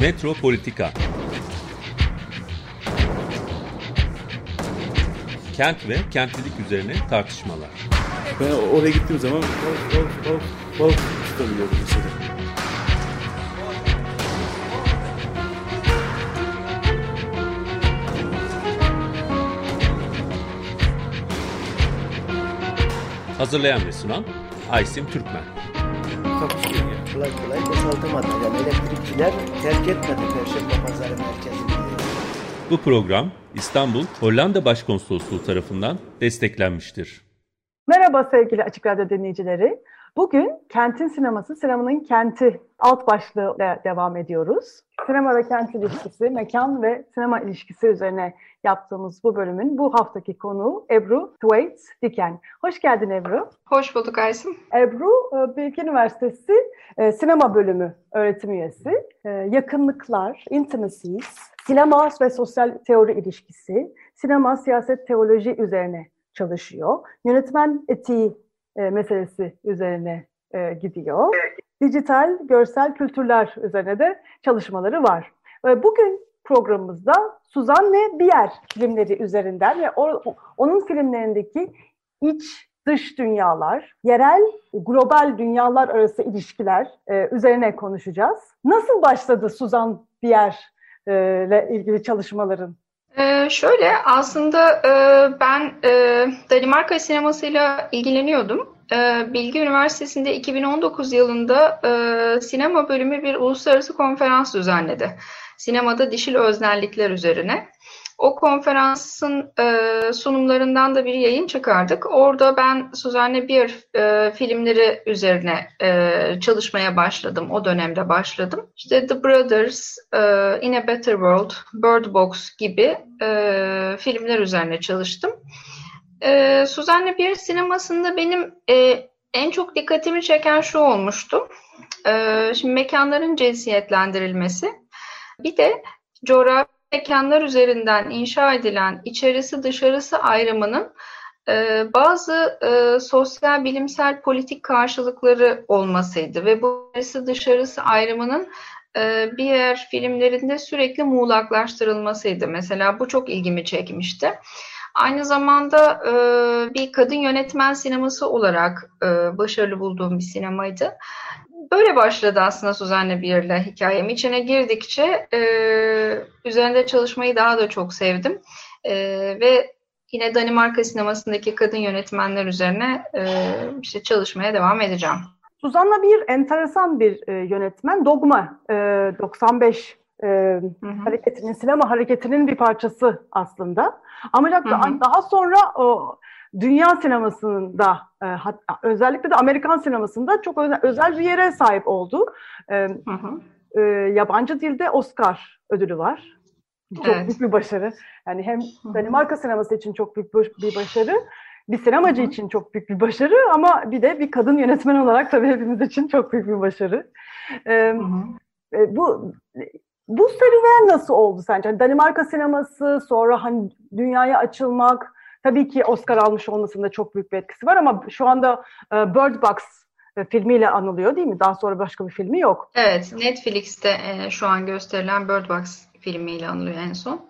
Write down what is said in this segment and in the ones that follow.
Metropolitika Kent ve kentlilik üzerine tartışmalar. Ben oraya gittiğim zaman balık balık balık balık tutabiliyordum mesela. Hazırlayan ve sunan Aysim Türkmen. takusuyor. Kolay kolay boşaltamadı. Yani elektrikçiler terk etmedi Perşembe Pazarı merkezini. Bu program İstanbul Hollanda Başkonsolosluğu tarafından desteklenmiştir. Merhaba sevgili Açık Radyo dinleyicileri. Bugün Kentin Sineması, Sinemanın Kenti alt başlığıyla devam ediyoruz. Sinema ve kent ilişkisi, mekan ve sinema ilişkisi üzerine yaptığımız bu bölümün bu haftaki konuğu Ebru Thwaite Diken. Hoş geldin Ebru. Hoş bulduk Aysim. Ebru, e, Bilgi Üniversitesi e, sinema bölümü öğretim üyesi. E, Yakınlıklar, intimacies, sinema ve sosyal teori ilişkisi, sinema siyaset teoloji üzerine çalışıyor. Yönetmen etiği meselesi üzerine gidiyor. Dijital, görsel kültürler üzerine de çalışmaları var. Bugün programımızda Suzan ve Bier filmleri üzerinden ve o, onun filmlerindeki iç dış dünyalar, yerel, global dünyalar arası ilişkiler e, üzerine konuşacağız. Nasıl başladı Suzan Bier e, ile ilgili çalışmaların? Ee, şöyle aslında e, ben e, Danimarka sinemasıyla ilgileniyordum. E, Bilgi Üniversitesi'nde 2019 yılında e, sinema bölümü bir uluslararası konferans düzenledi. Sinemada dişil öznellikler üzerine. O konferansın e, sunumlarından da bir yayın çıkardık. Orada ben Suzanne Bier e, filmleri üzerine e, çalışmaya başladım. O dönemde başladım. İşte The Brothers, e, In a Better World, Bird Box gibi e, filmler üzerine çalıştım. E, Suzanne Bier sinemasında benim e, en çok dikkatimi çeken şu olmuştu. E, şimdi mekanların cinsiyetlendirilmesi. Bir de coğrafi mekanlar üzerinden inşa edilen içerisi dışarısı ayrımının e, bazı e, sosyal bilimsel politik karşılıkları olmasıydı ve bu dışarısı ayrımının e, diğer filmlerinde sürekli muğlaklaştırılmasıydı. Mesela bu çok ilgimi çekmişti. Aynı zamanda e, bir kadın yönetmen sineması olarak e, başarılı bulduğum bir sinemaydı. Böyle başladı aslında Suzanne Bier'le hikayem. İçine girdikçe e, üzerinde çalışmayı daha da çok sevdim. E, ve yine Danimarka sinemasındaki kadın yönetmenler üzerine e, işte çalışmaya devam edeceğim. Suzan'la bir enteresan bir e, yönetmen. Dogma e, 95 e, hı hı. hareketinin, sinema hareketinin bir parçası aslında. Ancak hı hı. daha sonra o dünya sinemasında e, hatta, özellikle de Amerikan sinemasında çok özel, özel bir yere sahip oldu. E, hı hı. E, yabancı dilde Oscar ödülü var. Çok evet. büyük bir başarı. Yani hem Danimarka sineması için çok büyük bir başarı, bir sinemacı için çok büyük bir başarı ama bir de bir kadın yönetmen olarak tabii hepimiz için çok büyük bir başarı. E, hı hı. E, bu bu serüven nasıl oldu sence? Yani Danimarka sineması, sonra hani dünyaya açılmak, tabii ki Oscar almış olmasında çok büyük bir etkisi var ama şu anda e, Bird Box e, filmiyle anılıyor değil mi? Daha sonra başka bir filmi yok. Evet, Netflix'te e, şu an gösterilen Bird Box filmiyle anılıyor en son.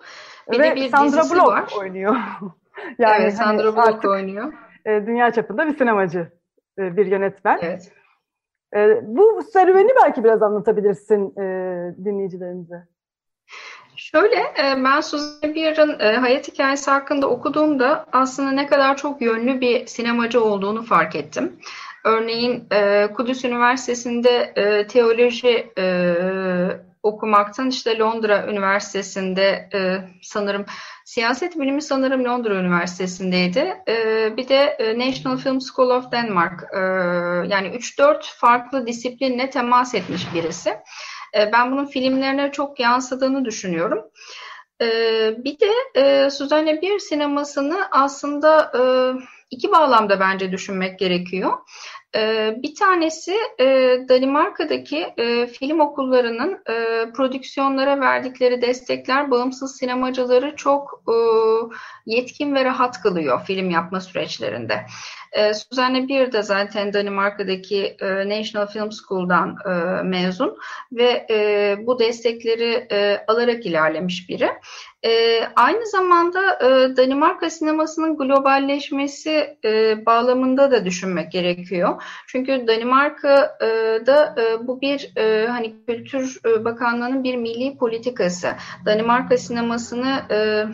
Bir Ve de bir Sandra Bullock var. oynuyor. yani evet, Sandra hani Bullock oynuyor. Dünya çapında bir sinemacı, bir yönetmen. Evet. Bu serüveni belki biraz anlatabilirsin dinleyicilerimize. Şöyle, e, ben Suzy Bier'ın e, hayat hikayesi hakkında okuduğumda aslında ne kadar çok yönlü bir sinemacı olduğunu fark ettim. Örneğin e, Kudüs Üniversitesi'nde teoloji okumaktan işte Londra Üniversitesi'nde sanırım siyaset bilimi sanırım Londra Üniversitesi'ndeydi. bir de National Film School of Denmark yani 3-4 farklı disiplinle temas etmiş birisi. E, ben bunun filmlerine çok yansıdığını düşünüyorum. E, bir de e, Suzanne Bier sinemasını aslında iki bağlamda bence düşünmek gerekiyor. Bir tanesi Danimarka'daki film okullarının prodüksiyonlara verdikleri destekler bağımsız sinemacıları çok yetkin ve rahat kılıyor film yapma süreçlerinde. E, Suzanne Bier de zaten Danimarka'daki e, National Film School'dan e, mezun ve e, bu destekleri e, alarak ilerlemiş biri. E, aynı zamanda e, Danimarka sinemasının globalleşmesi e, bağlamında da düşünmek gerekiyor. Çünkü Danimarka'da e, bu bir e, hani Kültür Bakanlığı'nın bir milli politikası. Danimarka sinemasını e,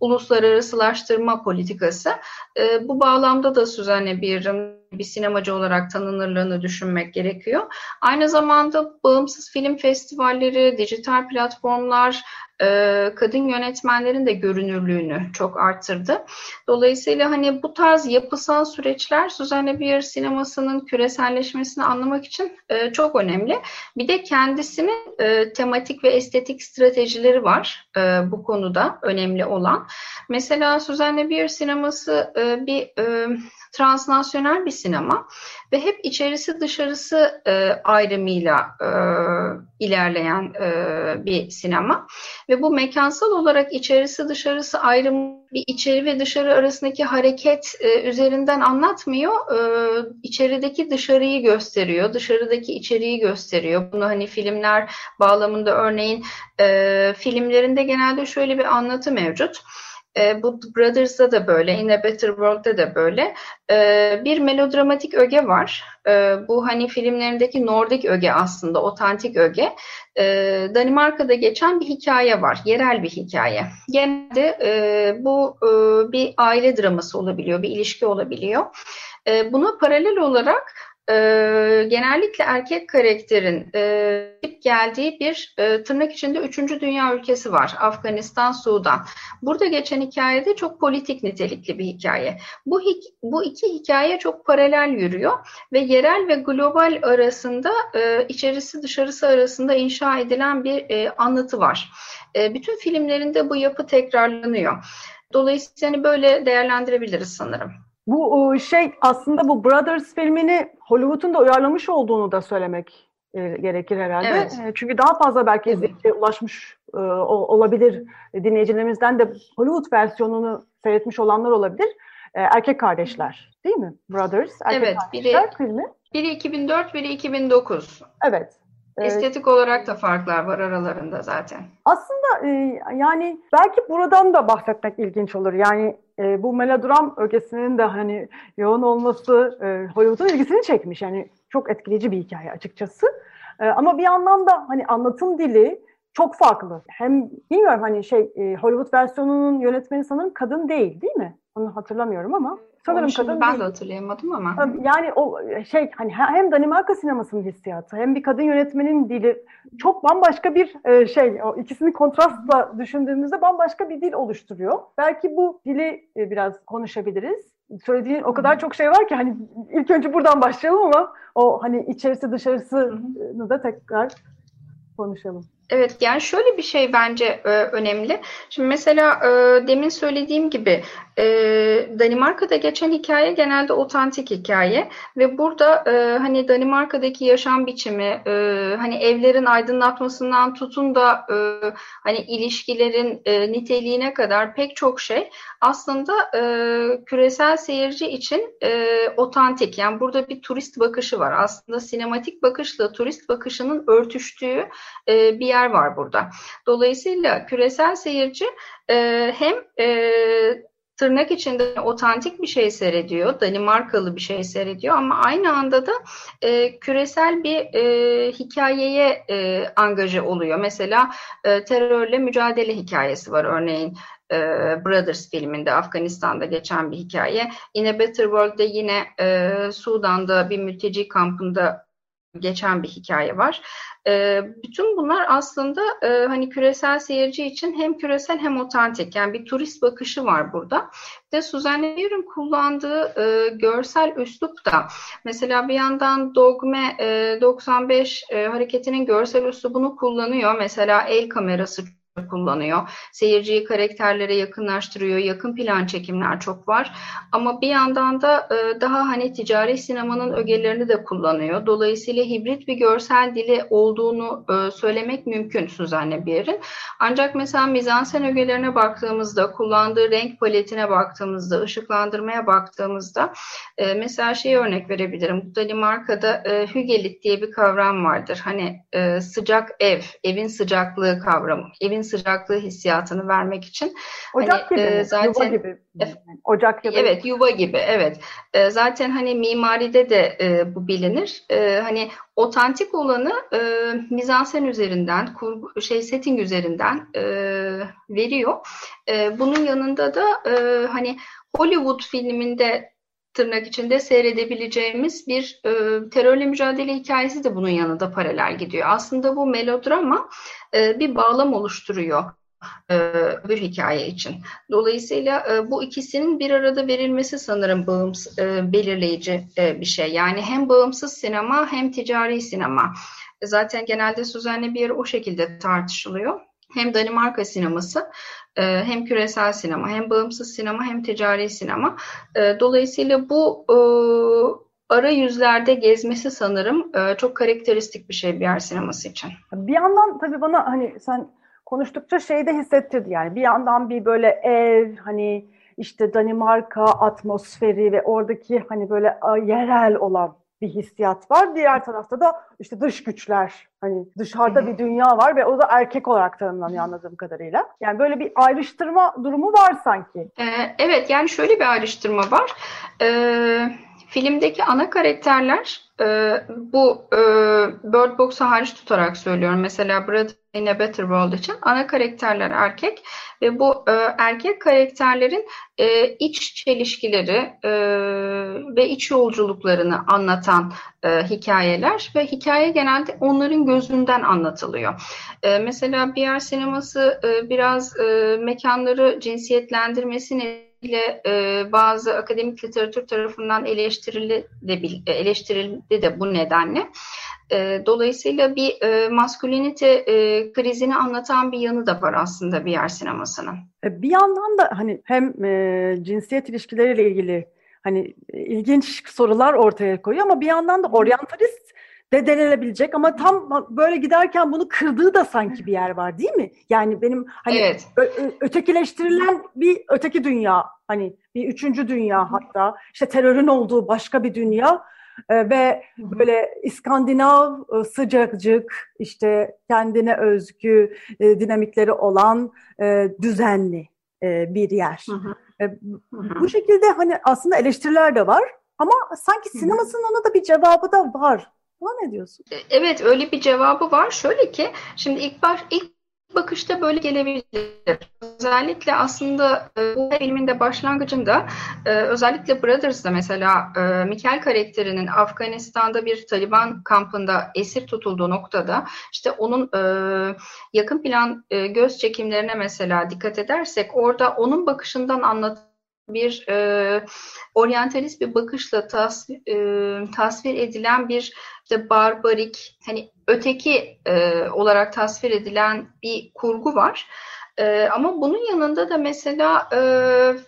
uluslararasılaştırma politikası. E, bu bağlamda da Suzanne Bier'in bir sinemacı olarak tanınırlığını düşünmek gerekiyor. Aynı zamanda bağımsız film festivalleri, dijital platformlar, e, kadın yönetmenlerin de görünürlüğünü çok arttırdı. Dolayısıyla hani bu tarz yapısal süreçler Suzanne Bier sinemasının küreselleşmesini anlamak için e, çok önemli. Bir de kendisinin e, tematik ve estetik stratejileri var bu konuda önemli olan. Mesela Suzanne Bier sineması bir transnasyonel bir sinema ve hep içerisi dışarısı e, ayrımıyla e, ilerleyen e, bir sinema ve bu mekansal olarak içerisi dışarısı ayrım bir içeri ve dışarı arasındaki hareket e, üzerinden anlatmıyor. E, içerideki dışarıyı gösteriyor, dışarıdaki içeriği gösteriyor. Bunu hani filmler bağlamında örneğin e, filmlerinde genelde şöyle bir anlatı mevcut. E, bu Brothers'da da böyle, In a Better World'da da böyle. E, bir melodramatik öge var. E, bu hani filmlerindeki Nordik öge aslında, otantik öge. E, Danimarka'da geçen bir hikaye var, yerel bir hikaye. Genelde e, bu e, bir aile draması olabiliyor, bir ilişki olabiliyor. E, buna paralel olarak e, genellikle erkek karakterin e, geldiği bir e, tırnak içinde üçüncü dünya ülkesi var. Afganistan, Sudan. Burada geçen hikayede çok politik nitelikli bir hikaye. Bu, bu iki hikaye çok paralel yürüyor ve yerel ve global arasında e, içerisi dışarısı arasında inşa edilen bir e, anlatı var. E, bütün filmlerinde bu yapı tekrarlanıyor. Dolayısıyla hani böyle değerlendirebiliriz sanırım. Bu şey aslında bu Brothers filmini Hollywood'un da uyarlamış olduğunu da söylemek e, gerekir herhalde. Evet. E, çünkü daha fazla belki izleyiciye ulaşmış e, olabilir dinleyicilerimizden de Hollywood versiyonunu seyretmiş olanlar olabilir. Erkek kardeşler değil mi? Brothers. Erkek evet. Biri, filmi. Biri 2004, biri 2009. Evet. Estetik olarak da farklar var aralarında zaten. Aslında yani belki buradan da bahsetmek ilginç olur. Yani e, bu melodram ögesinin de hani yoğun olması e, Hollywood'un ilgisini çekmiş. Yani çok etkileyici bir hikaye açıkçası. E, ama bir yandan da hani anlatım dili çok farklı. Hem bilmiyorum hani şey e, Hollywood versiyonunun yönetmeni sanırım kadın değil değil mi? Onu hatırlamıyorum ama. Sanırım kadın ben de hatırlayamadım ama. Yani o şey hani hem Danimarka sinemasının hissiyatı hem bir kadın yönetmenin dili çok bambaşka bir e, şey. O ikisini kontrastla düşündüğümüzde bambaşka bir dil oluşturuyor. Belki bu dili e, biraz konuşabiliriz. Söylediğin o kadar çok şey var ki hani ilk önce buradan başlayalım ama o hani içerisi dışarısını da tekrar konuşalım. Evet yani şöyle bir şey bence e, önemli. Şimdi mesela e, demin söylediğim gibi e, Danimarka'da geçen hikaye genelde otantik hikaye ve burada e, hani Danimarka'daki yaşam biçimi e, hani evlerin aydınlatmasından tutun da e, hani ilişkilerin e, niteliğine kadar pek çok şey aslında e, küresel seyirci için e, otantik. Yani burada bir turist bakışı var. Aslında sinematik bakışla turist bakışının örtüştüğü e, bir yer var burada. Dolayısıyla küresel seyirci e, hem e, tırnak içinde otantik bir şey seyrediyor, Danimarkalı bir şey seyrediyor ama aynı anda da e, küresel bir e, hikayeye e, angaje oluyor. Mesela e, terörle mücadele hikayesi var örneğin e, Brothers filminde Afganistan'da geçen bir hikaye. In a Better World'de yine e, Sudan'da bir mülteci kampında geçen bir hikaye var. E, bütün bunlar aslında e, hani küresel seyirci için hem küresel hem otantik yani bir turist bakışı var burada. Ve Suzanne Bier'in kullandığı e, görsel üslup da mesela bir yandan Dogme e, 95 e, hareketinin görsel üslubunu kullanıyor. Mesela el kamerası kullanıyor. Seyirciyi karakterlere yakınlaştırıyor. Yakın plan çekimler çok var. Ama bir yandan da e, daha hani ticari sinemanın ögelerini de kullanıyor. Dolayısıyla hibrit bir görsel dili olduğunu e, söylemek mümkün Suzanne Bier'in. Ancak mesela mizansen ögelerine baktığımızda, kullandığı renk paletine baktığımızda, ışıklandırmaya baktığımızda e, mesela şey örnek verebilirim. Danimarka'da e, hügelit diye bir kavram vardır. Hani e, sıcak ev, evin sıcaklığı kavramı. Evin sıcaklığı hissiyatını vermek için. Ocak hani, gibi, e, zaten, yuva gibi. Ocak gibi. Evet, yuva gibi, evet. E, zaten hani mimaride de e, bu bilinir. E, hani otantik olanı e, mizansen üzerinden, kurgu, şey setting üzerinden e, veriyor. E, bunun yanında da e, hani Hollywood filminde tırnak içinde seyredebileceğimiz bir e, terörle mücadele hikayesi de bunun yanında paralel gidiyor. Aslında bu melodrama e, bir bağlam oluşturuyor e, bir hikaye için. Dolayısıyla e, bu ikisinin bir arada verilmesi sanırım bağımsız, e, belirleyici e, bir şey. Yani hem bağımsız sinema hem ticari sinema. Zaten genelde Suzanne Bier o şekilde tartışılıyor. Hem Danimarka sineması e, hem küresel sinema, hem bağımsız sinema hem ticari sinema. E, dolayısıyla bu e, ara yüzlerde gezmesi sanırım çok karakteristik bir şey bir yer sineması için. Bir yandan tabii bana hani sen konuştukça şey de hissettirdi yani bir yandan bir böyle ev hani işte Danimarka atmosferi ve oradaki hani böyle yerel olan bir hissiyat var. Diğer tarafta da işte dış güçler hani dışarıda bir dünya var ve o da erkek olarak tanımlanıyor anladığım kadarıyla. Yani böyle bir ayrıştırma durumu var sanki. Ee, evet yani şöyle bir ayrıştırma var. Ee, filmdeki ana karakterler e, bu e, Bird Box'u hariç tutarak söylüyorum. Mesela Brother in a Better World için ana karakterler erkek ve bu e, erkek karakterlerin e, iç çelişkileri e, ve iç yolculuklarını anlatan e, hikayeler ve hikaye genelde onların gözünden anlatılıyor. E, mesela yer sineması e, biraz e, mekanları cinsiyetlendirmesini ile e, bazı akademik literatür tarafından eleştirildi de, eleştirildi de bu nedenle. E, dolayısıyla bir e, maskülinite e, krizini anlatan bir yanı da var aslında bir yer sinemasının. E, bir yandan da hani hem e, cinsiyet ilişkileriyle ilgili hani e, ilginç sorular ortaya koyuyor ama bir yandan da oryantalist de denilebilecek ama tam böyle giderken bunu kırdığı da sanki bir yer var değil mi? Yani benim hani evet. ötekileştirilen bir öteki dünya hani bir üçüncü dünya hatta işte terörün olduğu başka bir dünya e, ve böyle İskandinav e, sıcakcık işte kendine özgü e, dinamikleri olan e, düzenli e, bir yer. Hı hı. E. Bu şekilde hani aslında eleştiriler de var ama sanki sinemasının ona da bir cevabı da var. Buna ne diyorsun? E, evet öyle bir cevabı var. Şöyle ki şimdi ilk baş ilk bakışta böyle gelebilir. Özellikle aslında e, bu filmin de başlangıcında e, özellikle Brothers'da mesela Mikel karakterinin Afganistan'da bir Taliban kampında esir tutulduğu noktada işte onun yakın plan göz çekimlerine mesela dikkat edersek orada onun bakışından anlat bir e, oryantalist bir bakışla tasvir, e, tasvir edilen bir işte barbarik hani öteki e, olarak tasvir edilen bir kurgu var. E, ama bunun yanında da mesela e,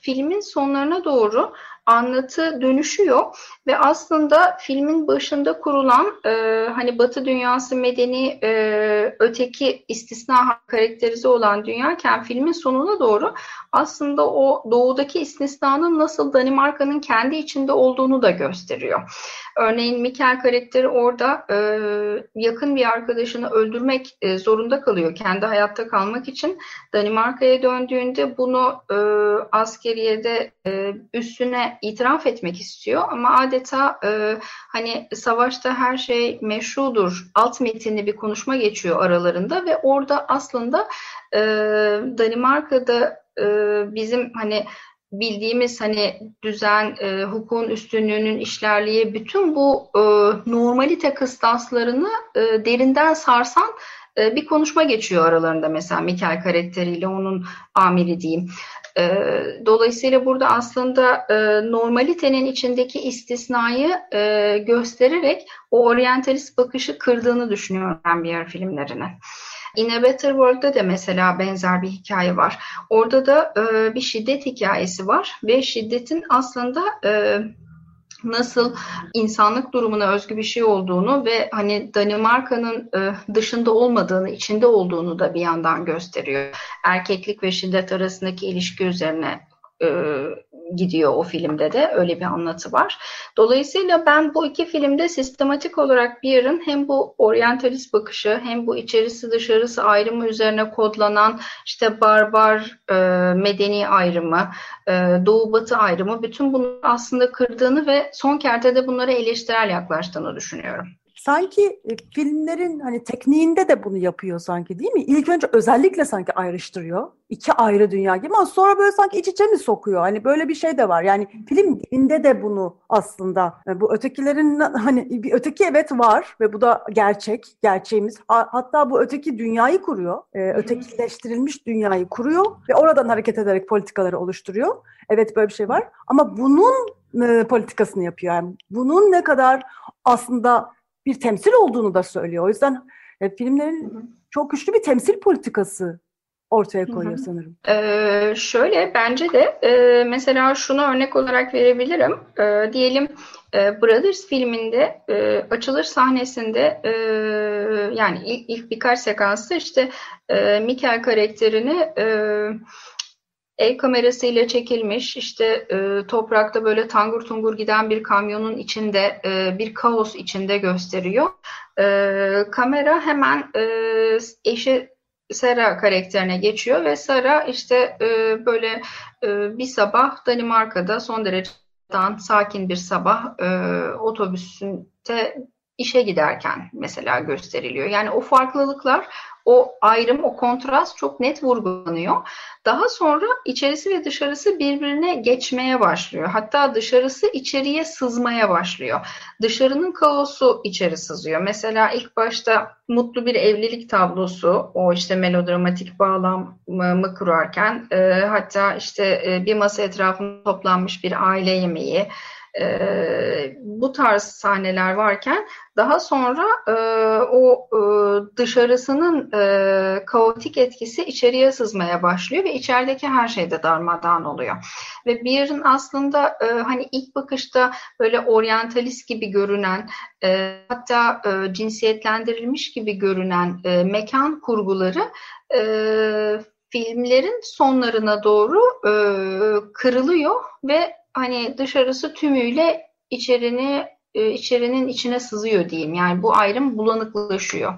filmin sonlarına doğru anlatı dönüşüyor ve aslında filmin başında kurulan e, hani Batı dünyası medeni e, öteki istisna karakterize olan dünyayken filmin sonuna doğru aslında o doğudaki istisnanın nasıl Danimarka'nın kendi içinde olduğunu da gösteriyor. Örneğin Mikel karakteri orada e, yakın bir arkadaşını öldürmek e, zorunda kalıyor kendi hayatta kalmak için. Danimarka'ya döndüğünde bunu e, askeriyede e, üstüne itiraf etmek istiyor ama adeta e, hani savaşta her şey meşrudur alt metinli bir konuşma geçiyor aralarında ve orada aslında e, Danimarka'da e, bizim hani bildiğimiz hani düzen, e, hukukun üstünlüğünün işlerliği bütün bu e, normalite kıstaslarını e, derinden sarsan e, bir konuşma geçiyor aralarında mesela Mikel karakteriyle onun amiri diyeyim. E, dolayısıyla burada aslında e, normalitenin içindeki istisnayı e, göstererek o oryantalist bakışı kırdığını düşünüyorum ben bir yer filmlerine. In a Better World'da da mesela benzer bir hikaye var. Orada da e, bir şiddet hikayesi var ve şiddetin aslında e, nasıl insanlık durumuna özgü bir şey olduğunu ve hani Danimarka'nın e, dışında olmadığını, içinde olduğunu da bir yandan gösteriyor. Erkeklik ve şiddet arasındaki ilişki üzerine e, gidiyor o filmde de öyle bir anlatı var. Dolayısıyla ben bu iki filmde sistematik olarak bir yerin hem bu oryantalist bakışı hem bu içerisi dışarısı ayrımı üzerine kodlanan işte barbar e, medeni ayrımı, e, doğu batı ayrımı bütün bunu aslında kırdığını ve son kertede bunlara eleştirel yaklaştığını düşünüyorum sanki e, filmlerin hani tekniğinde de bunu yapıyor sanki değil mi? İlk önce özellikle sanki ayrıştırıyor. İki ayrı dünya gibi ama sonra böyle sanki iç içe mi sokuyor? Hani böyle bir şey de var. Yani film dilinde de bunu aslında yani e, bu ötekilerin hani bir öteki evet var ve bu da gerçek, gerçeğimiz. Hatta bu öteki dünyayı kuruyor. E, ötekileştirilmiş dünyayı kuruyor ve oradan hareket ederek politikaları oluşturuyor. Evet böyle bir şey var ama bunun politikasını yapıyor. Yani bunun ne kadar aslında bir temsil olduğunu da söylüyor. O yüzden e, filmlerin hı hı. çok güçlü bir temsil politikası ortaya koyuyor hı hı. sanırım. Ee, şöyle bence de e, mesela şunu örnek olarak verebilirim. E, diyelim e, Brothers filminde e, açılış sahnesinde e, yani ilk, ilk birkaç sekansta işte e, Mikel karakterini e, el kamerasıyla çekilmiş işte e, toprakta böyle tangur tungur giden bir kamyonun içinde e, bir kaos içinde gösteriyor. E, kamera hemen e, eşi Sara karakterine geçiyor ve Sara işte e, böyle e, bir sabah Danimarka'da son derece sakin bir sabah e, otobüsünde işe giderken mesela gösteriliyor. Yani o farklılıklar, o ayrım, o kontrast çok net vurgulanıyor. Daha sonra içerisi ve dışarısı birbirine geçmeye başlıyor. Hatta dışarısı içeriye sızmaya başlıyor. Dışarının kaosu içeri sızıyor. Mesela ilk başta mutlu bir evlilik tablosu, o işte melodramatik bağlamı kurarken, e, hatta işte e, bir masa etrafında toplanmış bir aile yemeği, e, bu tarz sahneler varken daha sonra e, o e, dışarısının e, kaotik etkisi içeriye sızmaya başlıyor ve içerideki her şey de darmadağın oluyor. Ve Beer'ın aslında e, hani ilk bakışta böyle oryantalist gibi görünen e, hatta e, cinsiyetlendirilmiş gibi görünen e, mekan kurguları e, filmlerin sonlarına doğru e, kırılıyor ve hani dışarısı tümüyle içerini e, içerinin içine sızıyor diyeyim. Yani bu ayrım bulanıklaşıyor.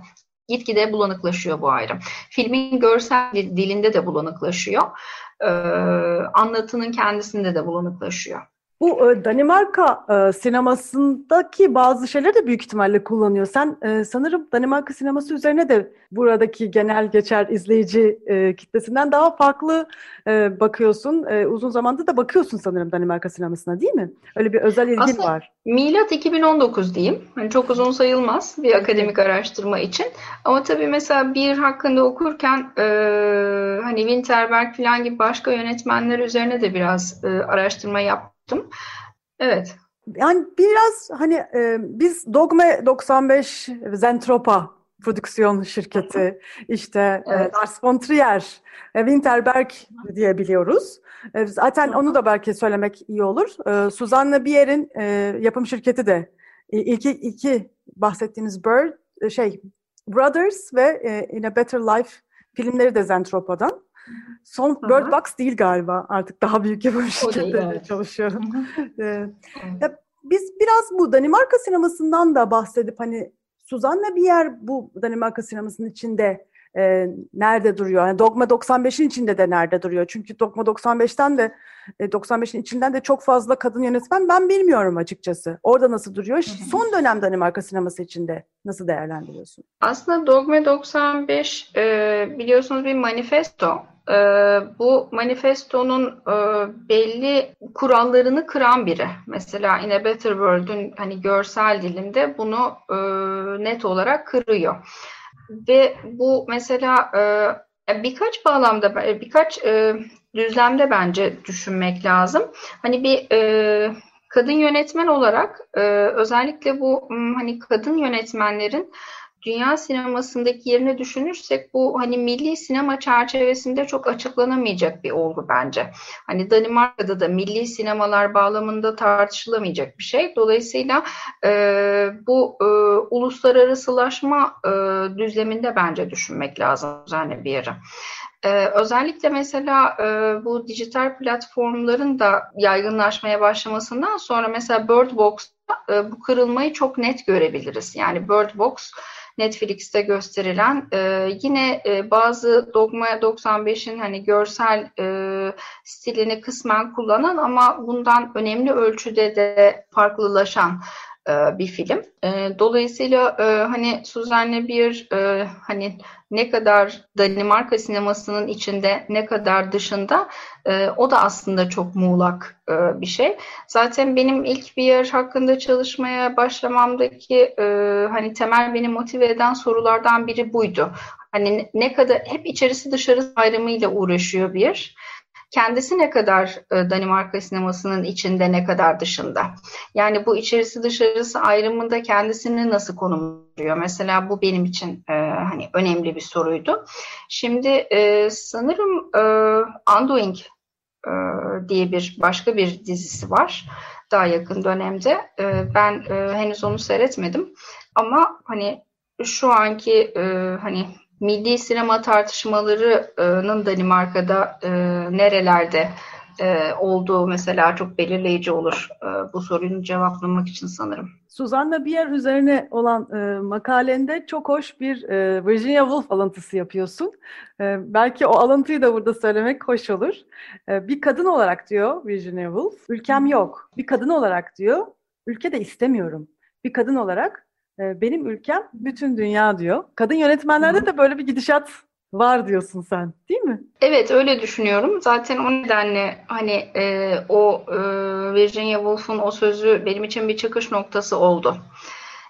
Gitgide bulanıklaşıyor bu ayrım. Filmin görsel dilinde de bulanıklaşıyor. Ee, anlatının kendisinde de bulanıklaşıyor. Bu e, Danimarka e, sinemasındaki bazı şeyleri de büyük ihtimalle kullanıyor. Sen e, sanırım Danimarka sineması üzerine de buradaki genel geçer izleyici kitlesinden daha farklı bakıyorsun. Uzun zamandır da bakıyorsun sanırım Danimarka sinemasına değil mi? Öyle bir özel ilgin Aslında, var. Milat 2019 diyeyim. Yani çok uzun sayılmaz bir akademik araştırma için. Ama tabii mesela bir hakkında okurken hani Winterberg falan gibi başka yönetmenler üzerine de biraz araştırma yaptım yaptım. Evet. Yani biraz hani e, biz Dogme 95 Zentropa prodüksiyon şirketi işte e, evet. e, Lars von Trier, e, Winterberg diye biliyoruz. E, zaten onu da belki söylemek iyi olur. E, Suzanne Bier'in e, yapım şirketi de e, iki, iki bahsettiğiniz Bird e, şey Brothers ve e, In a Better Life filmleri de Zentropa'dan. Son Hı-hı. Bird Box değil galiba. Artık daha büyük yapım şirketlerinde çalışıyorum. ee, ya biz biraz bu Danimarka sinemasından da bahsedip hani Suzanne bir yer bu Danimarka sinemasının içinde e, nerede duruyor? Yani Dogma 95'in içinde de nerede duruyor? Çünkü Dogma 95'ten de e, 95'in içinden de çok fazla kadın yönetmen ben bilmiyorum açıkçası. Orada nasıl duruyor? Son dönem Danimarka sineması içinde nasıl değerlendiriyorsun? Aslında Dogma 95 e, biliyorsunuz bir manifesto. E, bu manifestonun e, belli kurallarını kıran biri. Mesela In a Better World'ün hani görsel dilinde bunu e, net olarak kırıyor. Ve bu mesela e, birkaç bağlamda, birkaç e, düzlemde bence düşünmek lazım. Hani bir e, kadın yönetmen olarak e, özellikle bu hani kadın yönetmenlerin dünya sinemasındaki yerini düşünürsek bu hani milli sinema çerçevesinde çok açıklanamayacak bir olgu bence. Hani Danimarka'da da milli sinemalar bağlamında tartışılamayacak bir şey. Dolayısıyla e, bu e, uluslararasılaşma e, düzleminde bence düşünmek lazım düzenli bir yere. Ee, özellikle mesela e, bu dijital platformların da yaygınlaşmaya başlamasından sonra mesela Bird Box'ta e, bu kırılmayı çok net görebiliriz. Yani Bird Box Netflix'te gösterilen e, yine e, bazı Dogma 95'in hani görsel e, stilini kısmen kullanan ama bundan önemli ölçüde de farklılaşan bir film. E, dolayısıyla e, hani Suzanne bir hani ne kadar Danimarka sinemasının içinde ne kadar dışında o da aslında çok muğlak bir şey. Zaten benim ilk bir yer hakkında çalışmaya başlamamdaki hani temel beni motive eden sorulardan biri buydu. Hani ne kadar hep içerisi dışarısı ayrımıyla uğraşıyor bir kendisi ne kadar e, Danimarka sinemasının içinde ne kadar dışında. Yani bu içerisi dışarısı ayrımında kendisini nasıl konumluyor? Mesela bu benim için e, hani önemli bir soruydu. Şimdi e, sanırım Undoing diye bir başka bir dizisi var daha yakın dönemde. Ben henüz onu seyretmedim ama hani şu anki hani milli sinema tartışmalarının Danimarka'da e, nerelerde e, olduğu mesela çok belirleyici olur e, bu soruyu cevaplamak için sanırım. Suzanna Bier üzerine olan e, makalende çok hoş bir e, Virginia Woolf alıntısı yapıyorsun. E, belki o alıntıyı da burada söylemek hoş olur. E, bir kadın olarak diyor Virginia Woolf, ülkem yok. Bir kadın olarak diyor, ülke de istemiyorum. Bir kadın olarak benim ülkem bütün dünya diyor. Kadın yönetmenlerde de böyle bir gidişat var diyorsun sen değil mi? Evet öyle düşünüyorum. Zaten o nedenle hani e, o e, Virginia Woolf'un o sözü benim için bir çıkış noktası oldu.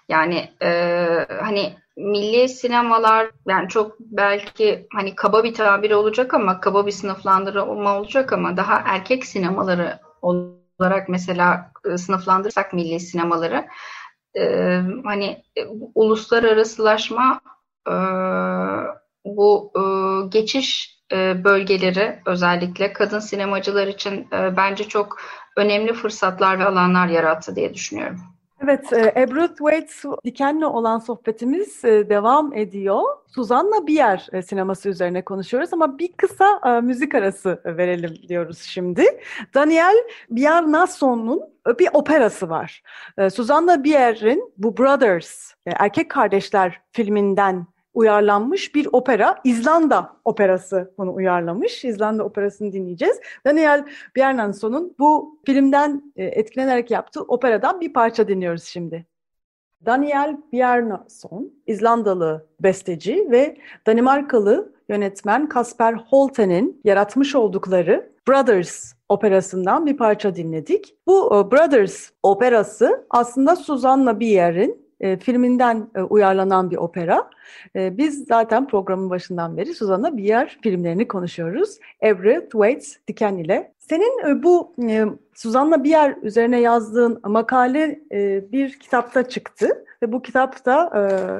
Yani e, hani milli sinemalar yani çok belki hani kaba bir tabir olacak ama kaba bir sınıflandırma olacak ama daha erkek sinemaları olarak mesela e, sınıflandırsak milli sinemaları e, hani e, uluslararasılaşma e, bu e, geçiş bölgeleri özellikle kadın sinemacılar için bence çok önemli fırsatlar ve alanlar yarattı diye düşünüyorum. Evet, Ebru Thwaites Diken'le olan sohbetimiz devam ediyor. Suzan'la Bier e, sineması üzerine konuşuyoruz ama bir kısa müzik arası verelim diyoruz şimdi. Daniel Bjarnason'un bir operası var. Suzanna Bier'in bu Brothers, Erkek Kardeşler filminden uyarlanmış bir opera. İzlanda operası bunu uyarlamış. İzlanda operasını dinleyeceğiz. Daniel Bjarnason'un bu filmden e, etkilenerek yaptığı operadan bir parça dinliyoruz şimdi. Daniel Bjarnason, İzlandalı besteci ve Danimarkalı yönetmen Kasper Holten'in yaratmış oldukları Brothers operasından bir parça dinledik. Bu e, Brothers operası aslında Susanna Bier'in e, filminden e, uyarlanan bir opera. E, biz zaten programın başından beri Suzan'a Bier filmlerini konuşuyoruz. Everett Thwaites Diken ile. Senin e, bu e, Suzan'la Bier üzerine yazdığın makale e, bir kitapta çıktı. Ve bu kitapta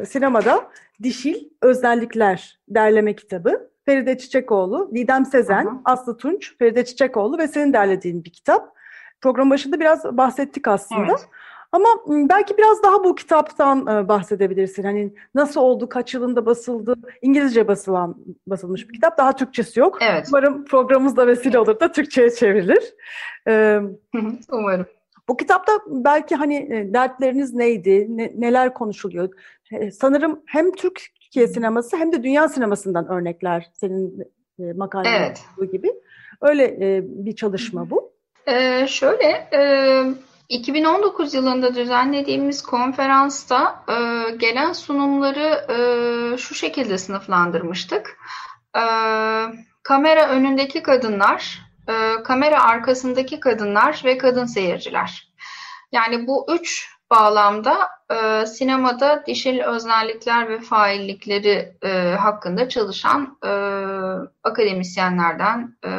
e, sinemada Dişil Özellikler derleme kitabı. Feride Çiçekoğlu, Didem Sezen, Aha. Aslı Tunç, Feride Çiçekoğlu ve senin derlediğin bir kitap. Program başında biraz bahsettik aslında. Evet. Ama belki biraz daha bu kitaptan bahsedebilirsin. Hani nasıl oldu, kaç yılında basıldı, İngilizce basılan basılmış bir kitap. Daha Türkçesi yok. Evet. Umarım programımızda vesile olur da Türkçe'ye çevrilir. Umarım. Bu kitapta belki hani dertleriniz neydi, ne, neler konuşuluyor? Sanırım hem Türkiye sineması hem de dünya sinemasından örnekler senin e, makalen evet. gibi. Öyle e, bir çalışma bu. Ee, şöyle, e, 2019 yılında düzenlediğimiz konferansta e, gelen sunumları e, şu şekilde sınıflandırmıştık. E, kamera önündeki kadınlar, e, kamera arkasındaki kadınlar ve kadın seyirciler. Yani bu üç bağlamda e, sinemada dişil öznellikler ve faillikleri e, hakkında çalışan e, akademisyenlerden, e,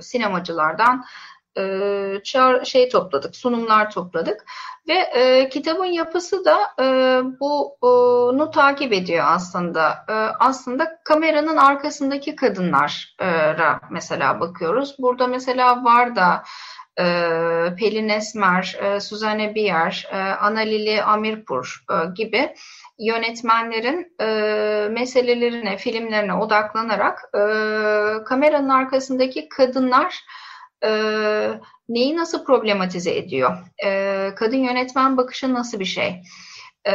sinemacılardan çağır, şey topladık, sunumlar topladık ve e, kitabın yapısı da e, bunu takip ediyor aslında. E, aslında kameranın arkasındaki kadınlara mesela bakıyoruz. Burada mesela var da e, Pelin Esmer, e, Suzanne Bier, e, Analili Amirpur e, gibi yönetmenlerin meselelerine, filmlerine odaklanarak kameranın arkasındaki kadınlar neyi nasıl problematize ediyor? Kadın yönetmen bakışı nasıl bir şey? E,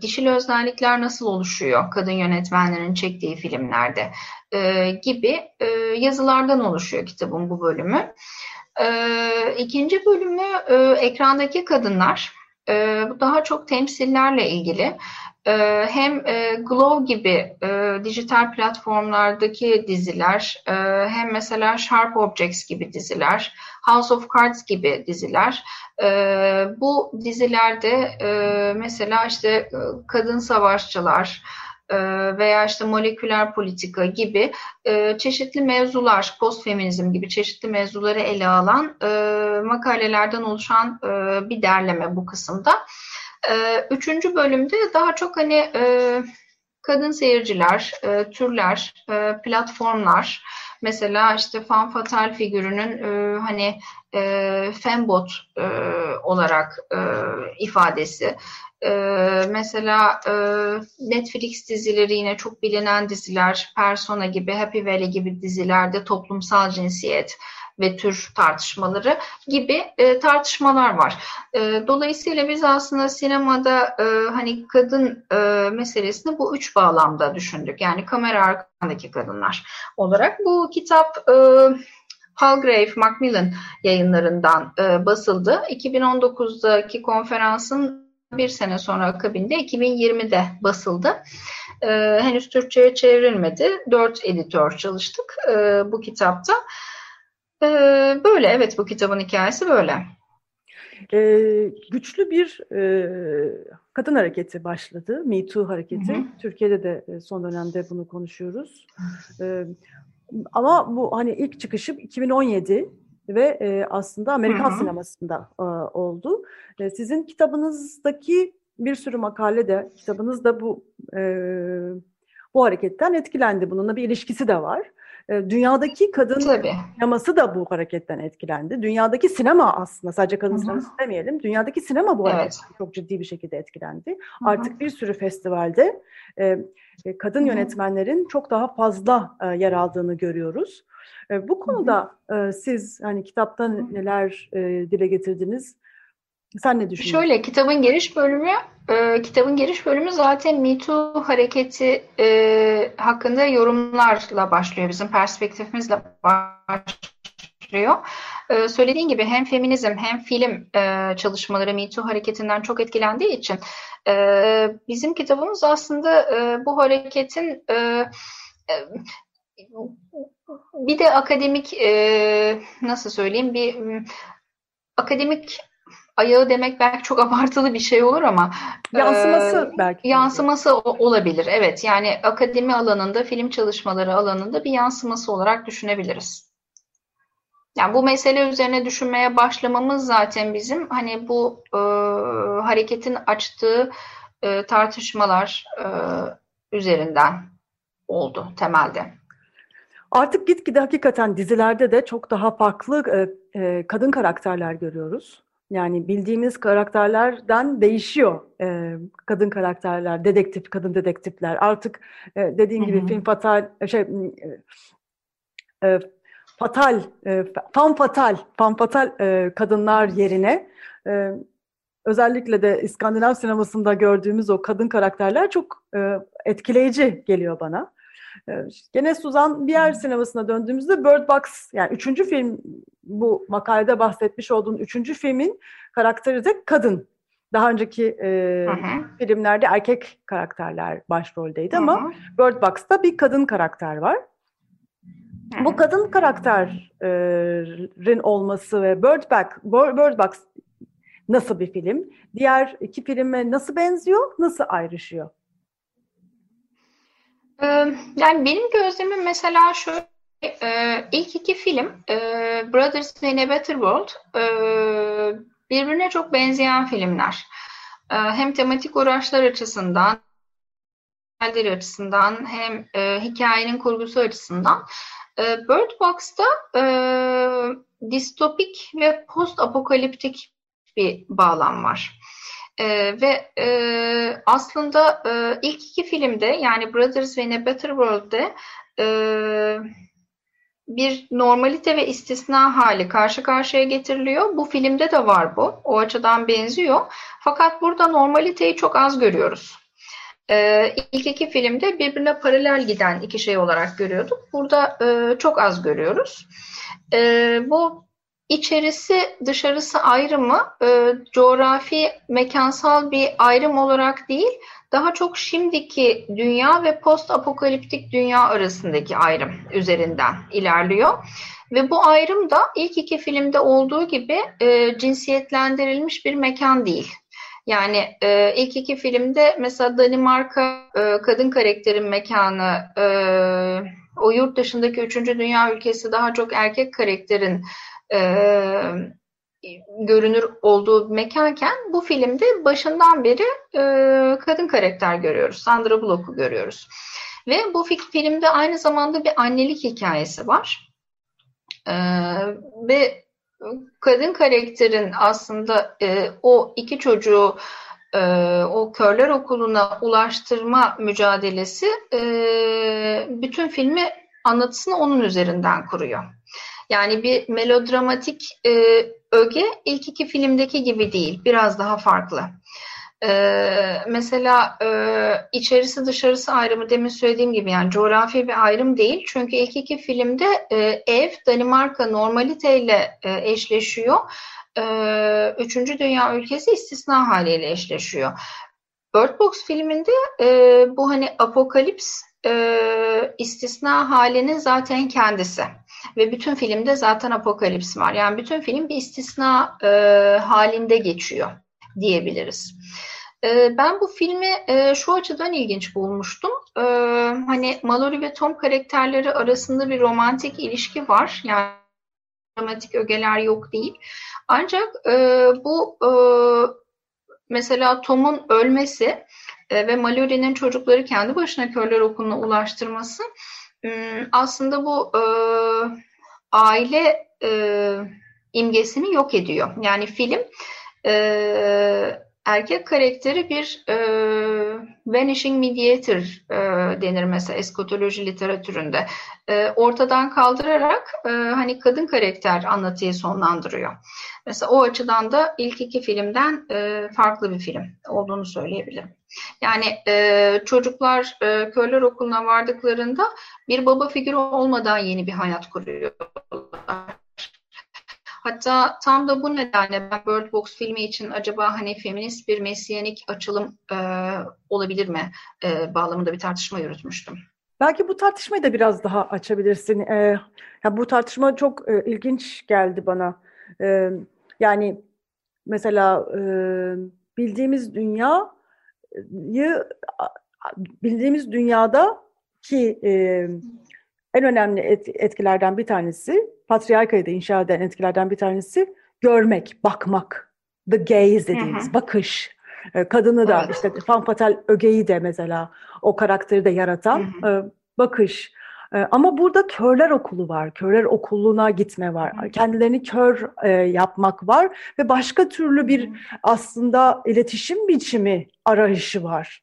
dişil özellikler nasıl oluşuyor kadın yönetmenlerin çektiği filmlerde? E, gibi e, yazılardan oluşuyor kitabın bu bölümü. E, ikinci bölümü e, ekrandaki kadınlar. E, bu daha çok temsillerle ilgili. E, hem e, Glow gibi e, dijital platformlardaki diziler, e, hem mesela Sharp Objects gibi diziler, House of Cards gibi diziler. E, bu dizilerde e, mesela işte e, kadın savaşçılar, veya işte moleküler politika gibi e, çeşitli mevzular, postfeminizm gibi çeşitli mevzuları ele alan e, makalelerden oluşan bir derleme bu kısımda. Üçüncü bölümde daha çok hani kadın seyirciler, türler, platformlar, mesela işte fan fatal figürünün hani fembot olarak ifadesi ee, mesela e, Netflix dizileri yine çok bilinen diziler, Persona gibi, Happy Valley gibi dizilerde toplumsal cinsiyet ve tür tartışmaları gibi e, tartışmalar var. E, dolayısıyla biz aslında sinemada e, hani kadın e, meselesini bu üç bağlamda düşündük. Yani kamera arkasındaki kadınlar olarak. Bu kitap e, Palgrave Macmillan yayınlarından e, basıldı. 2019'daki konferansın bir sene sonra akabinde 2020'de basıldı. Ee, henüz Türkçe'ye çevrilmedi. Dört editör çalıştık e, bu kitapta. E, böyle evet bu kitabın hikayesi böyle. Ee, güçlü bir e, kadın hareketi başladı. Me Too hareketi. Hı hı. Türkiye'de de e, son dönemde bunu konuşuyoruz. Ee, ama bu hani ilk çıkışı 2017 ve e, aslında Amerikan Hı-hı. sinemasında e, oldu. E, sizin kitabınızdaki bir sürü makale de kitabınız bu e, bu hareketten etkilendi. Bununla bir ilişkisi de var. E, dünyadaki kadın Tabii. sineması da bu hareketten etkilendi. Dünyadaki sinema aslında sadece kadın Hı-hı. sineması demeyelim. Dünyadaki sinema bu evet. hareketten çok ciddi bir şekilde etkilendi. Hı-hı. Artık bir sürü festivalde e, e kadın Hı-hı. yönetmenlerin çok daha fazla e, yer aldığını görüyoruz. E, bu konuda e, siz hani kitapta neler e, dile getirdiniz? Sen ne düşünüyorsun? Şöyle kitabın giriş bölümü e, kitabın giriş bölümü zaten Me Too hareketi e, hakkında yorumlarla başlıyor. Bizim perspektifimizle başlıyor. E, söylediğin gibi hem feminizm hem film e, çalışmaları Me Too hareketinden çok etkilendiği için e, bizim kitabımız aslında e, bu hareketin e, e bir de akademik e, nasıl söyleyeyim bir akademik ayağı demek belki çok abartılı bir şey olur ama yansıması e, belki yansıması olabilir. Evet yani akademi alanında film çalışmaları alanında bir yansıması olarak düşünebiliriz. Yani bu mesele üzerine düşünmeye başlamamız zaten bizim hani bu e, hareketin açtığı e, tartışmalar e, üzerinden oldu temelde. Artık gitgide hakikaten dizilerde de çok daha farklı e, e, kadın karakterler görüyoruz. Yani bildiğimiz karakterlerden değişiyor e, kadın karakterler, dedektif, kadın dedektifler. Artık e, dediğin Hı-hı. gibi film fatal, e, şey, e, e, fatal, e, fan fatal, fan fatal e, kadınlar yerine e, özellikle de İskandinav sinemasında gördüğümüz o kadın karakterler çok e, etkileyici geliyor bana. Ee, gene Suzan Bier sinemasına döndüğümüzde Bird Box yani üçüncü film bu makalede bahsetmiş olduğun üçüncü filmin karakteri de kadın. Daha önceki e, filmlerde erkek karakterler başroldeydi hı. ama Bird Box'ta bir kadın karakter var. Hı. Bu kadın karakterin olması ve Bird Box, Bird Box nasıl bir film? Diğer iki filme nasıl benziyor, nasıl ayrışıyor? Yani benim gözlemim mesela şöyle e, ilk iki film e, Brothers in a Better World e, birbirine çok benzeyen filmler. Hem tematik uğraşlar açısından açısından hem e, hikayenin kurgusu açısından. E, Bird Box'ta e, distopik ve post apokaliptik bir bağlam var. E, ve e, aslında e, ilk iki filmde yani Brothers ve In a Better World'de e, bir normalite ve istisna hali karşı karşıya getiriliyor. Bu filmde de var bu. O açıdan benziyor. Fakat burada normaliteyi çok az görüyoruz. Ee, ilk iki filmde birbirine paralel giden iki şey olarak görüyorduk. Burada e, çok az görüyoruz. E, bu içerisi dışarısı ayrımı e, coğrafi mekansal bir ayrım olarak değil, daha çok şimdiki dünya ve post apokaliptik dünya arasındaki ayrım üzerinden ilerliyor. Ve bu ayrım da ilk iki filmde olduğu gibi e, cinsiyetlendirilmiş bir mekan değil. Yani e, ilk iki filmde mesela Danimarka e, kadın karakterin mekanı, e, o yurt dışındaki üçüncü dünya ülkesi daha çok erkek karakterin e, görünür olduğu mekanken bu filmde başından beri e, kadın karakter görüyoruz. Sandra Bullock'u görüyoruz. Ve bu filmde aynı zamanda bir annelik hikayesi var. E, ve kadın karakterin aslında e, o iki çocuğu e, o körler okuluna ulaştırma mücadelesi e, bütün filmi anlatısını onun üzerinden kuruyor. Yani bir melodramatik e, öge ilk iki filmdeki gibi değil, biraz daha farklı. Ee, mesela e, içerisi dışarısı ayrımı demin söylediğim gibi yani coğrafi bir ayrım değil. Çünkü ilk iki filmde e, ev Danimarka normaliteyle e, eşleşiyor. E, üçüncü dünya ülkesi istisna haliyle eşleşiyor. Bird Box filminde e, bu hani apokalips e, istisna halinin zaten kendisi. Ve bütün filmde zaten apokalips var. Yani bütün film bir istisna e, halinde geçiyor diyebiliriz. E, ben bu filmi e, şu açıdan ilginç bulmuştum. E, hani Mallory ve Tom karakterleri arasında bir romantik ilişki var. Yani romantik ögeler yok değil. Ancak e, bu e, mesela Tom'un ölmesi e, ve Mallory'nin çocukları kendi başına körler okuluna ulaştırması aslında bu e, aile e, imgesini yok ediyor. Yani film e, erkek karakteri bir e, vanishing mediator e, denir mesela eskatoloji literatüründe. E, ortadan kaldırarak e, hani kadın karakter anlatıyı sonlandırıyor. Mesela o açıdan da ilk iki filmden e, farklı bir film olduğunu söyleyebilirim. Yani e, çocuklar e, körler okuluna vardıklarında bir baba figürü olmadan yeni bir hayat kuruyorlar. Hatta tam da bu nedenle ben Bird Box filmi için acaba hani feminist bir mesyanik açılım e, olabilir mi e, bağlamında bir tartışma yürütmüştüm. Belki bu tartışmayı da biraz daha açabilirsin. Ee, ya bu tartışma çok e, ilginç geldi bana. Ee, yani mesela e, bildiğimiz dünyayı bildiğimiz dünyada ki e, en önemli et, etkilerden bir tanesi patriarkayı da inşa eden etkilerden bir tanesi görmek, bakmak. The gaze dediğimiz hı hı. bakış. Ee, kadını da evet. işte fanfatal ögeyi de mesela o karakteri de yaratan hı hı. E, bakış. Ama burada körler okulu var. Körler okuluna gitme var. Kendilerini kör yapmak var ve başka türlü bir aslında iletişim biçimi arayışı var.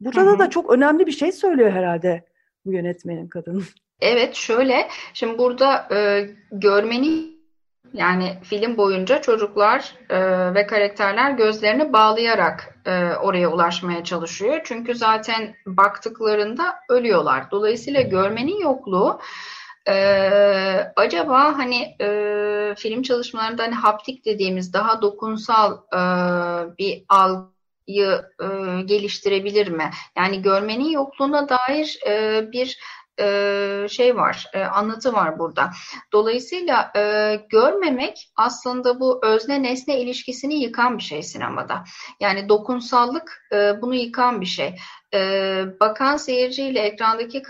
Burada hı da çok önemli bir şey söylüyor herhalde bu yönetmenin kadın. Evet şöyle şimdi burada e, görmenin yani film boyunca çocuklar e, ve karakterler gözlerini bağlayarak e, oraya ulaşmaya çalışıyor. Çünkü zaten baktıklarında ölüyorlar. Dolayısıyla görmenin yokluğu e, acaba hani e, film çalışmalarında hani haptik dediğimiz daha dokunsal e, bir algıyı e, geliştirebilir mi? Yani görmenin yokluğuna dair e, bir e, şey var, e, anlatı var burada. Dolayısıyla e, görmemek aslında bu özne nesne ilişkisini yıkan bir şey sinemada. Yani dokunsallık bunu yıkan bir şey. bakan seyirciyle ekrandaki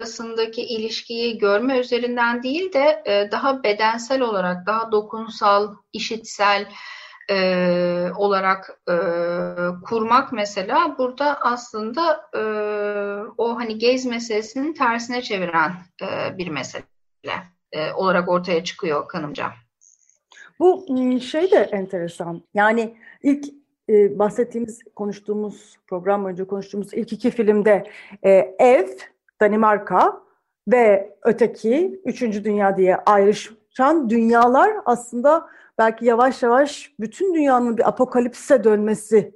arasındaki ilişkiyi görme üzerinden değil de e, daha bedensel olarak, daha dokunsal, işitsel e, olarak e, kurmak mesela burada aslında e, o hani gez meselesinin tersine çeviren e, bir mesele e, olarak ortaya çıkıyor kanımca. Bu ıı, şey de enteresan. Yani ilk e, bahsettiğimiz, konuştuğumuz, program boyunca konuştuğumuz ilk iki filmde e, ev, Danimarka ve öteki, Üçüncü Dünya diye ayrışan dünyalar aslında belki yavaş yavaş bütün dünyanın bir apokalipse dönmesi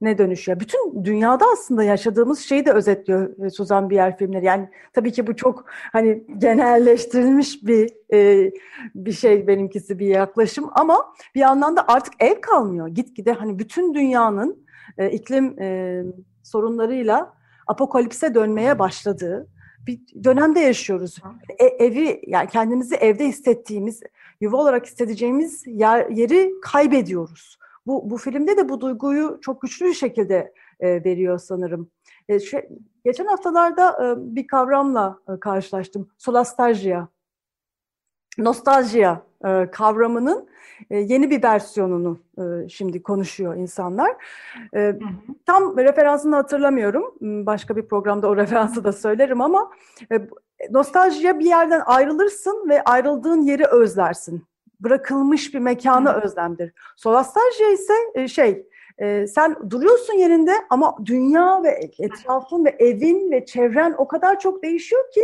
ne dönüşüyor? Bütün dünyada aslında yaşadığımız şeyi de özetliyor Suzan Bier filmleri. Yani tabii ki bu çok hani genelleştirilmiş bir e, bir şey benimkisi bir yaklaşım ama bir yandan da artık ev kalmıyor. Gitgide hani bütün dünyanın e, iklim e, sorunlarıyla apokalipse dönmeye başladığı bir dönemde yaşıyoruz. E, evi yani kendimizi evde hissettiğimiz, yuva olarak hissedeceğimiz yer, yeri kaybediyoruz. Bu, bu filmde de bu duyguyu çok güçlü bir şekilde e, veriyor sanırım. E, şey, geçen haftalarda e, bir kavramla e, karşılaştım. Solastalgia. Nostaljiya e, kavramının e, yeni bir versiyonunu e, şimdi konuşuyor insanlar. E, hı hı. Tam referansını hatırlamıyorum. Başka bir programda o referansı da söylerim ama e, nostaljiye bir yerden ayrılırsın ve ayrıldığın yeri özlersin bırakılmış bir mekanı Hı. özlemdir. Solastalji ise e, şey e, sen duruyorsun yerinde ama dünya ve etrafın ve evin ve çevren o kadar çok değişiyor ki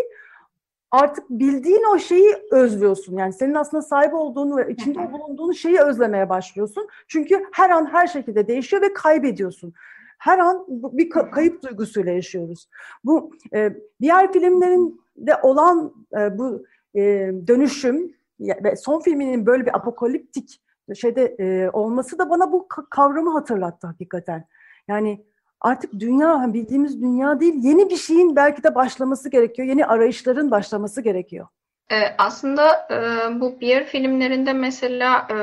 artık bildiğin o şeyi özlüyorsun. Yani senin aslında sahip olduğunu ve içinde bulunduğun şeyi özlemeye başlıyorsun. Çünkü her an her şekilde değişiyor ve kaybediyorsun. Her an bir kayıp duygusuyla yaşıyoruz. Bu e, diğer filmlerinde olan e, bu e, dönüşüm ve son filminin böyle bir apokaliptik şeyde e, olması da bana bu kavramı hatırlattı hakikaten. Yani artık dünya bildiğimiz dünya değil yeni bir şeyin belki de başlaması gerekiyor. Yeni arayışların başlaması gerekiyor. E, aslında e, bu bir filmlerinde mesela e,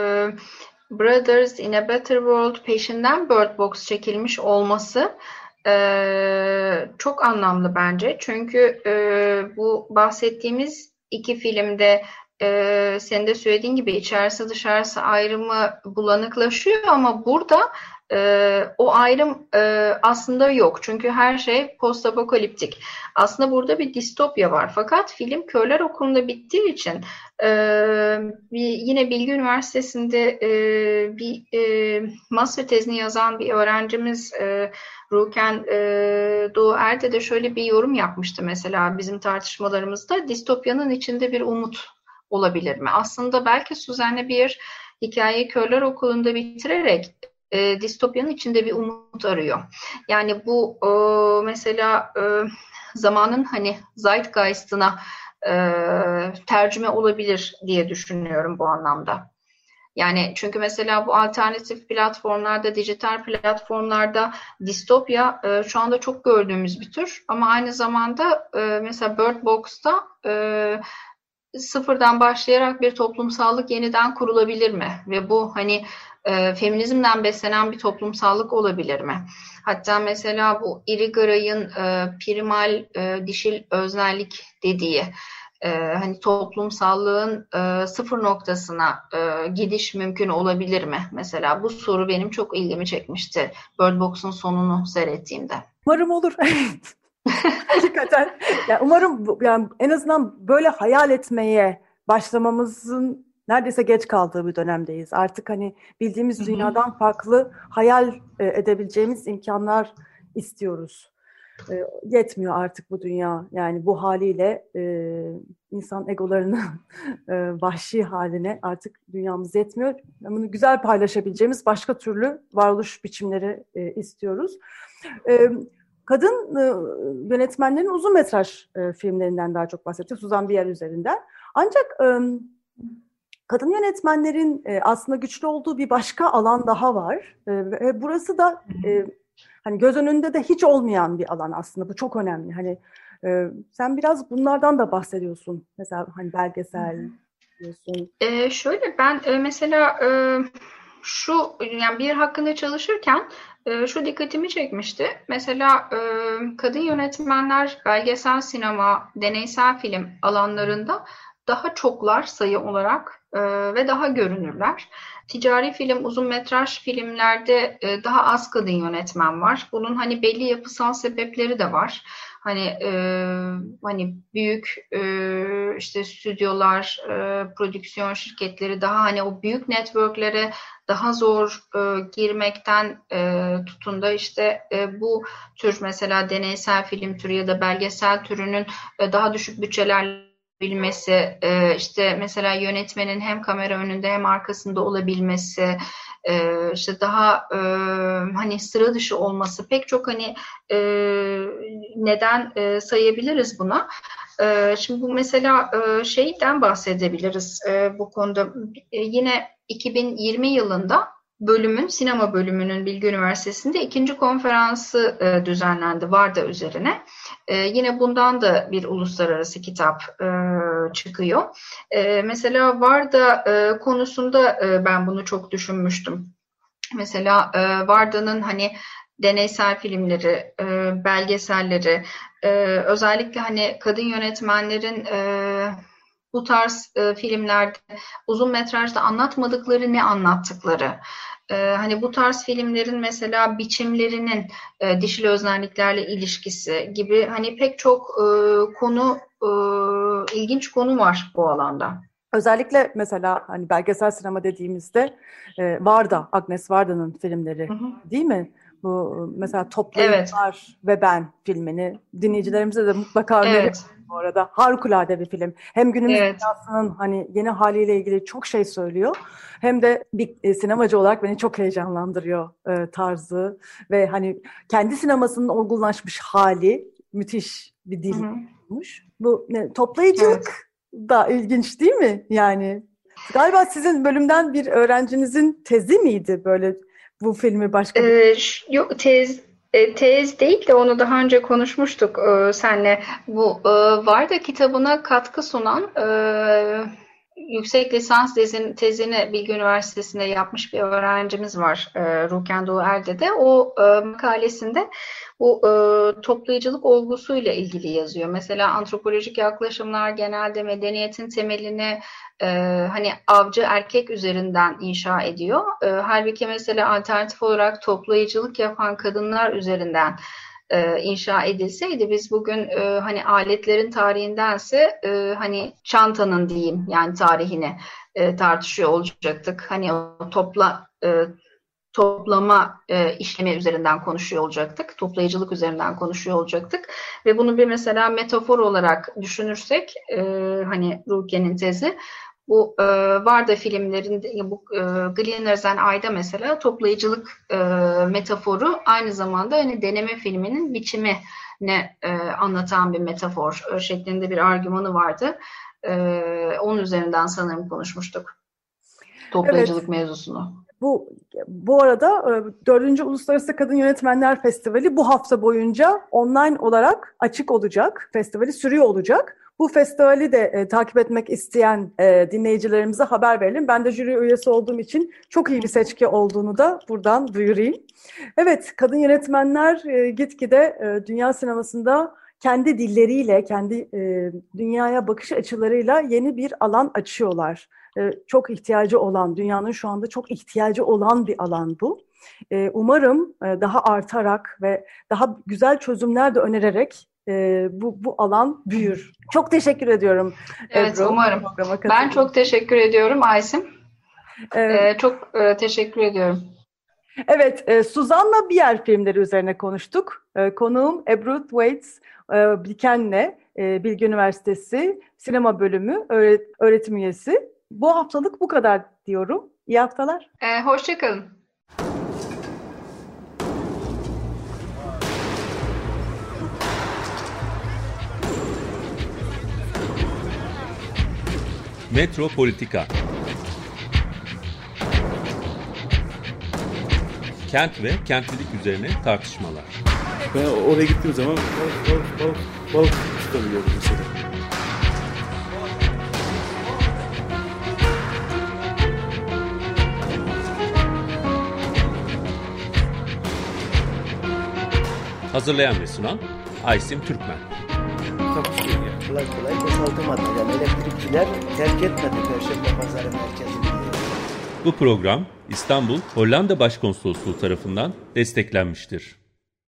Brothers in a Better World peşinden Bird Box çekilmiş olması e, çok anlamlı bence. Çünkü e, bu bahsettiğimiz iki filmde e, senin de söylediğin gibi içerisi dışarısı ayrımı bulanıklaşıyor ama burada e, o ayrım e, aslında yok. Çünkü her şey postapokaliptik. Aslında burada bir distopya var. Fakat film Körler Okulu'nda bittiği için e, bir, yine Bilgi Üniversitesi'nde e, bir e, master tezini yazan bir öğrencimiz e, Ruken e, Doğu Erde de şöyle bir yorum yapmıştı mesela bizim tartışmalarımızda. Distopyanın içinde bir umut olabilir mi? Aslında belki Suzanne bir hikayeyi Körler Okulu'nda bitirerek e, distopyanın içinde bir umut arıyor. Yani bu e, mesela e, zamanın hani zeitgeist'ına e, tercüme olabilir diye düşünüyorum bu anlamda. Yani çünkü mesela bu alternatif platformlarda, dijital platformlarda distopya e, şu anda çok gördüğümüz bir tür. Ama aynı zamanda e, mesela Bird Box'ta e, sıfırdan başlayarak bir toplumsallık yeniden kurulabilir mi? Ve bu hani e, feminizmden beslenen bir toplumsallık olabilir mi? Hatta mesela bu Irigaray'ın e, primal e, dişil öznellik dediği e, hani toplumsallığın e, sıfır noktasına e, gidiş mümkün olabilir mi? Mesela bu soru benim çok ilgimi çekmişti Bird Box'un sonunu seyrettiğimde. Umarım olur. Hakikaten. Yani umarım yani en azından böyle hayal etmeye başlamamızın neredeyse geç kaldığı bir dönemdeyiz. Artık hani bildiğimiz dünyadan farklı hayal e, edebileceğimiz imkanlar istiyoruz. E, yetmiyor artık bu dünya. Yani bu haliyle e, insan egolarının e, vahşi haline artık dünyamız yetmiyor. Bunu güzel paylaşabileceğimiz başka türlü varoluş biçimleri e, istiyoruz. E, kadın e, yönetmenlerin uzun metraj e, filmlerinden daha çok bahsediyor. Suzan Bier üzerinden. Ancak e, kadın yönetmenlerin e, aslında güçlü olduğu bir başka alan daha var. E, ve burası da e, hani göz önünde de hiç olmayan bir alan aslında. Bu çok önemli. Hani sen biraz bunlardan da bahsediyorsun. Mesela hani belgesel diyorsun. E, şöyle ben e, mesela e, şu yani bir hakkında çalışırken e, şu dikkatimi çekmişti. Mesela e, kadın yönetmenler belgesel sinema, deneysel film alanlarında daha çoklar sayı olarak e, ve daha görünürler. Ticari film, uzun metraj filmlerde e, daha az kadın yönetmen var. Bunun hani belli yapısal sebepleri de var. Hani e, hani büyük e, işte stüdyolar, e, prodüksiyon şirketleri daha hani o büyük networklere daha zor e, girmekten e, tutun da işte e, bu tür mesela deneysel film türü ya da belgesel türünün e, daha düşük bütçelerle bilmesi, e, işte mesela yönetmenin hem kamera önünde hem arkasında olabilmesi, e, işte daha e, hani sıra dışı olması pek çok hani neden sayabiliriz buna. Şimdi bu mesela şeyden bahsedebiliriz bu konuda. Yine 2020 yılında bölümün, sinema bölümünün Bilgi Üniversitesi'nde ikinci konferansı düzenlendi Varda üzerine. E, yine bundan da bir uluslararası kitap e, çıkıyor. E, mesela Varda e, konusunda e, ben bunu çok düşünmüştüm. Mesela e, Varda'nın hani deneysel filmleri, e, belgeselleri, e, özellikle hani kadın yönetmenlerin e, bu tarz e, filmlerde uzun metrajda anlatmadıkları ne anlattıkları. E, hani bu tarz filmlerin mesela biçimlerinin e, dişil öznelliklerle ilişkisi gibi hani pek çok e, konu e, ilginç konu var bu alanda. Özellikle mesela hani belgesel sinema dediğimizde e, Varda, Agnes Varda'nın filmleri hı hı. değil mi? Bu mesela Toplayıcılar evet. ve Ben filmini dinleyicilerimize de mutlaka evet. bu arada. Harikulade bir film. Hem günümüz evet. dünyasının hani yeni haliyle ilgili çok şey söylüyor. Hem de bir e, sinemacı olarak beni çok heyecanlandırıyor e, tarzı ve hani kendi sinemasının olgunlaşmış hali müthiş bir dil olmuş. Bu ne, toplayıcılık evet. da ilginç değil mi? Yani galiba sizin bölümden bir öğrencinizin tezi miydi böyle bu filmi başka bir... Ee, yok tez e, tez değil de onu daha önce konuşmuştuk e, senle. Bu e, Varda kitabına katkı sunan e, yüksek lisans tezin, tezini Bilgi Üniversitesi'nde yapmış bir öğrencimiz var e, Ruken Doğu Erde'de. O e, makalesinde bu e, toplayıcılık olgusuyla ilgili yazıyor. Mesela antropolojik yaklaşımlar genelde medeniyetin temelini e, hani avcı erkek üzerinden inşa ediyor. E, halbuki mesela alternatif olarak toplayıcılık yapan kadınlar üzerinden e, inşa edilseydi biz bugün e, hani aletlerin tarihindense e, hani çantanın diyeyim yani tarihini e, tartışıyor olacaktık. Hani o topla e, toplama e, işlemi üzerinden konuşuyor olacaktık. Toplayıcılık üzerinden konuşuyor olacaktık. Ve bunu bir mesela metafor olarak düşünürsek e, hani Rukiye'nin tezi bu e, Varda filmlerinde bu e, Gleaners and Ay'da mesela toplayıcılık e, metaforu aynı zamanda hani deneme filminin biçimi ne e, anlatan bir metafor e, şeklinde bir argümanı vardı. E, onun üzerinden sanırım konuşmuştuk. Toplayıcılık evet. mevzusunu. Bu bu arada 4. E, Uluslararası Kadın Yönetmenler Festivali bu hafta boyunca online olarak açık olacak. Festivali sürüyor olacak. Bu festivali de e, takip etmek isteyen e, dinleyicilerimize haber verelim. Ben de jüri üyesi olduğum için çok iyi bir seçki olduğunu da buradan duyurayım. Evet, kadın yönetmenler e, gitgide e, dünya sinemasında kendi dilleriyle, kendi e, dünyaya bakış açılarıyla yeni bir alan açıyorlar. E, çok ihtiyacı olan, dünyanın şu anda çok ihtiyacı olan bir alan bu. E, umarım e, daha artarak ve daha güzel çözümler de önererek e, bu, bu alan büyür. Çok teşekkür ediyorum. Evet Ebru, umarım. Ben çok teşekkür ediyorum Aysim. Evet. Ee, çok e, teşekkür ediyorum. Evet, e, Suzan'la Bier filmleri üzerine konuştuk. E, konuğum Ebru Thwaites e, Bilken'le e, Bilgi Üniversitesi Sinema Bölümü öğret öğretim üyesi. Bu haftalık bu kadar diyorum. İyi haftalar. E, Hoşçakalın. Metropolitika Kent ve kentlilik üzerine tartışmalar. Ben oraya gittiğim zaman balık, balık, balık, balık tutabiliyordum mesela. Hazırlayan ve sunan Aysim Türkmen. Yani. Kolay kolay boşaltamadı. Yani elektrikçiler terk etmedi Perşembe Pazarı merkezini. Bu program İstanbul Hollanda Başkonsolosluğu tarafından desteklenmiştir.